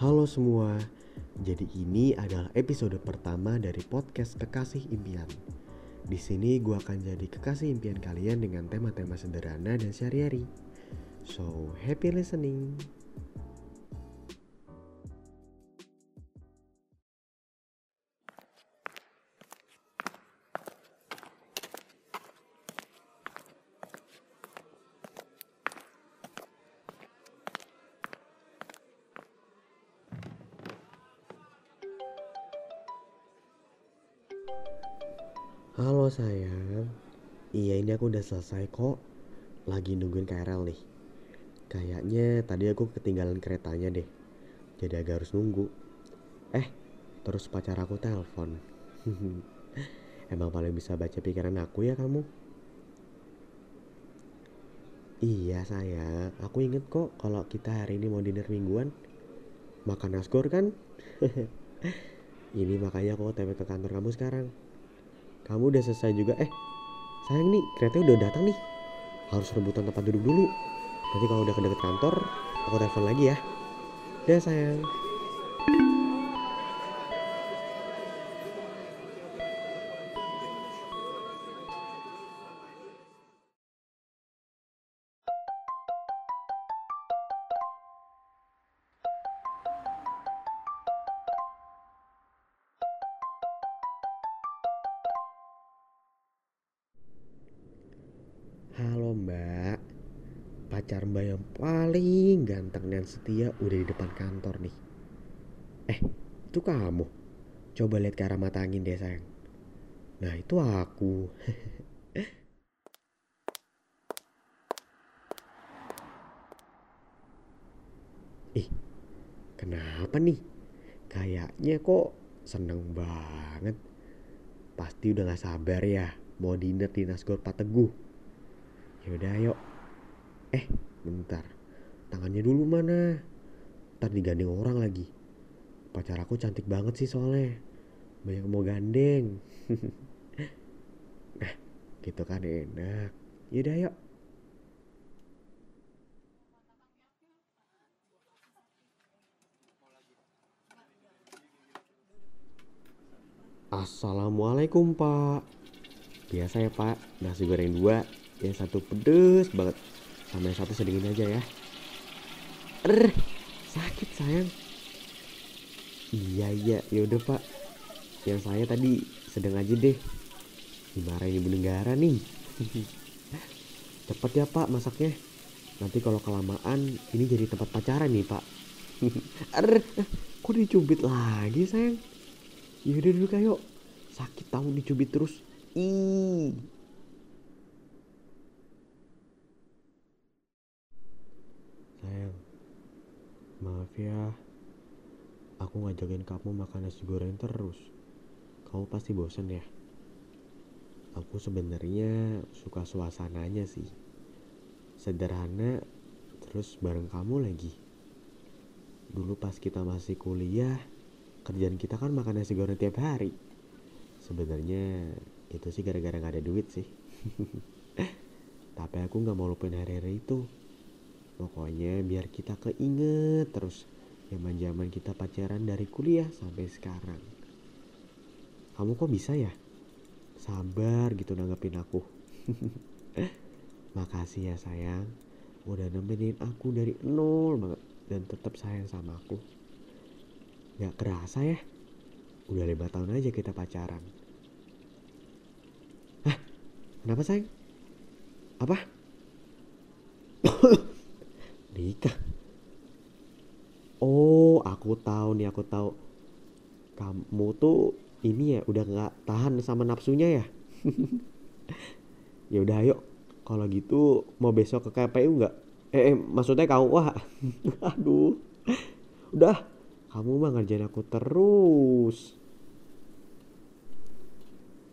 Halo semua, jadi ini adalah episode pertama dari podcast Kekasih Impian. Di sini gue akan jadi kekasih impian kalian dengan tema-tema sederhana dan sehari-hari. So, happy listening. Halo sayang, iya ini aku udah selesai kok. Lagi nungguin KRL nih. Kayaknya tadi aku ketinggalan keretanya deh. Jadi agak harus nunggu. Eh, terus pacar aku telepon. Emang paling bisa baca pikiran aku ya kamu? Iya sayang, aku inget kok kalau kita hari ini mau dinner mingguan. Makan nasgor kan? ini makanya aku otw ke kantor kamu sekarang. Kamu udah selesai juga. Eh sayang nih keretanya udah datang nih. Harus rebutan tempat duduk dulu. Nanti kalau udah ke deket kantor aku telepon lagi ya. Dah sayang Pacar mbak yang paling ganteng dan setia udah di depan kantor nih. Eh itu kamu? Coba lihat ke arah mata angin deh sayang. Nah itu aku. Ih kenapa nih? Kayaknya kok seneng banget. Pasti udah gak sabar ya Mau dinner di Nasgor Pak Teguh Yaudah yuk Eh bentar. Tangannya dulu mana? Ntar digandeng orang lagi. Pacar aku cantik banget sih soalnya. Banyak mau gandeng. Nah gitu kan enak. Yaudah yuk. Assalamualaikum pak. Biasa ya pak. Nasi goreng dua. Yang satu pedes banget Sama yang satu sedingin aja ya. Er Sakit sayang. Iya iya. Yaudah pak. Yang saya tadi sedang aja deh. Dimarahin ibu negara nih. Cepet ya pak masaknya. Nanti kalau kelamaan Ini jadi tempat pacaran nih pak. Er Kok dicubit lagi sayang? Yaudah dulu kayo Sakit tahu dicubit terus. Ih Sayang Maaf ya. Aku ngajakin kamu makan nasi goreng terus. Kamu pasti bosen ya. Aku sebenarnya suka suasananya sih. Sederhana Terus bareng kamu lagi. Dulu pas kita masih kuliah Kerjaan kita kan makan nasi goreng tiap hari. Sebenarnya itu sih gara-gara gak ada duit sih. Tapi aku gak mau lupain hari-hari itu Pokoknya biar kita keinget terus Zaman-zaman kita pacaran dari kuliah sampai sekarang Kamu kok bisa ya? Sabar gitu nanggepin aku Makasih ya sayang Udah nemenin aku dari nol banget Dan tetap sayang sama aku Gak kerasa ya Udah lima tahun aja kita pacaran Hah? Kenapa sayang? Apa? Nikah. Oh, aku tahu nih, aku tahu. Kamu tuh ini ya udah nggak tahan sama nafsunya ya. ya udah ayo. Kalau gitu mau besok ke KPU nggak? Eh, eh, maksudnya kamu wah. Aduh. Udah, kamu mah ngerjain aku terus.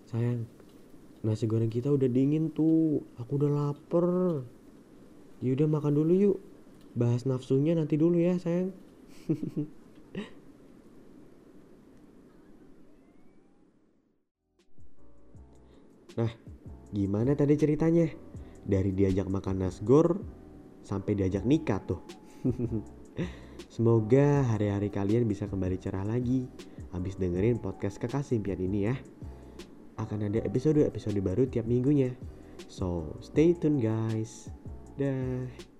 Sayang, nasi goreng kita udah dingin tuh. Aku udah lapar. Ya udah makan dulu yuk. Bahas nafsunya nanti dulu ya, sayang. nah, gimana tadi ceritanya? Dari diajak makan nasgor sampai diajak nikah tuh. Semoga hari-hari kalian bisa kembali cerah lagi habis dengerin podcast kekasih impian ini ya. Akan ada episode-episode baru tiap minggunya. So, stay tune guys. Dah.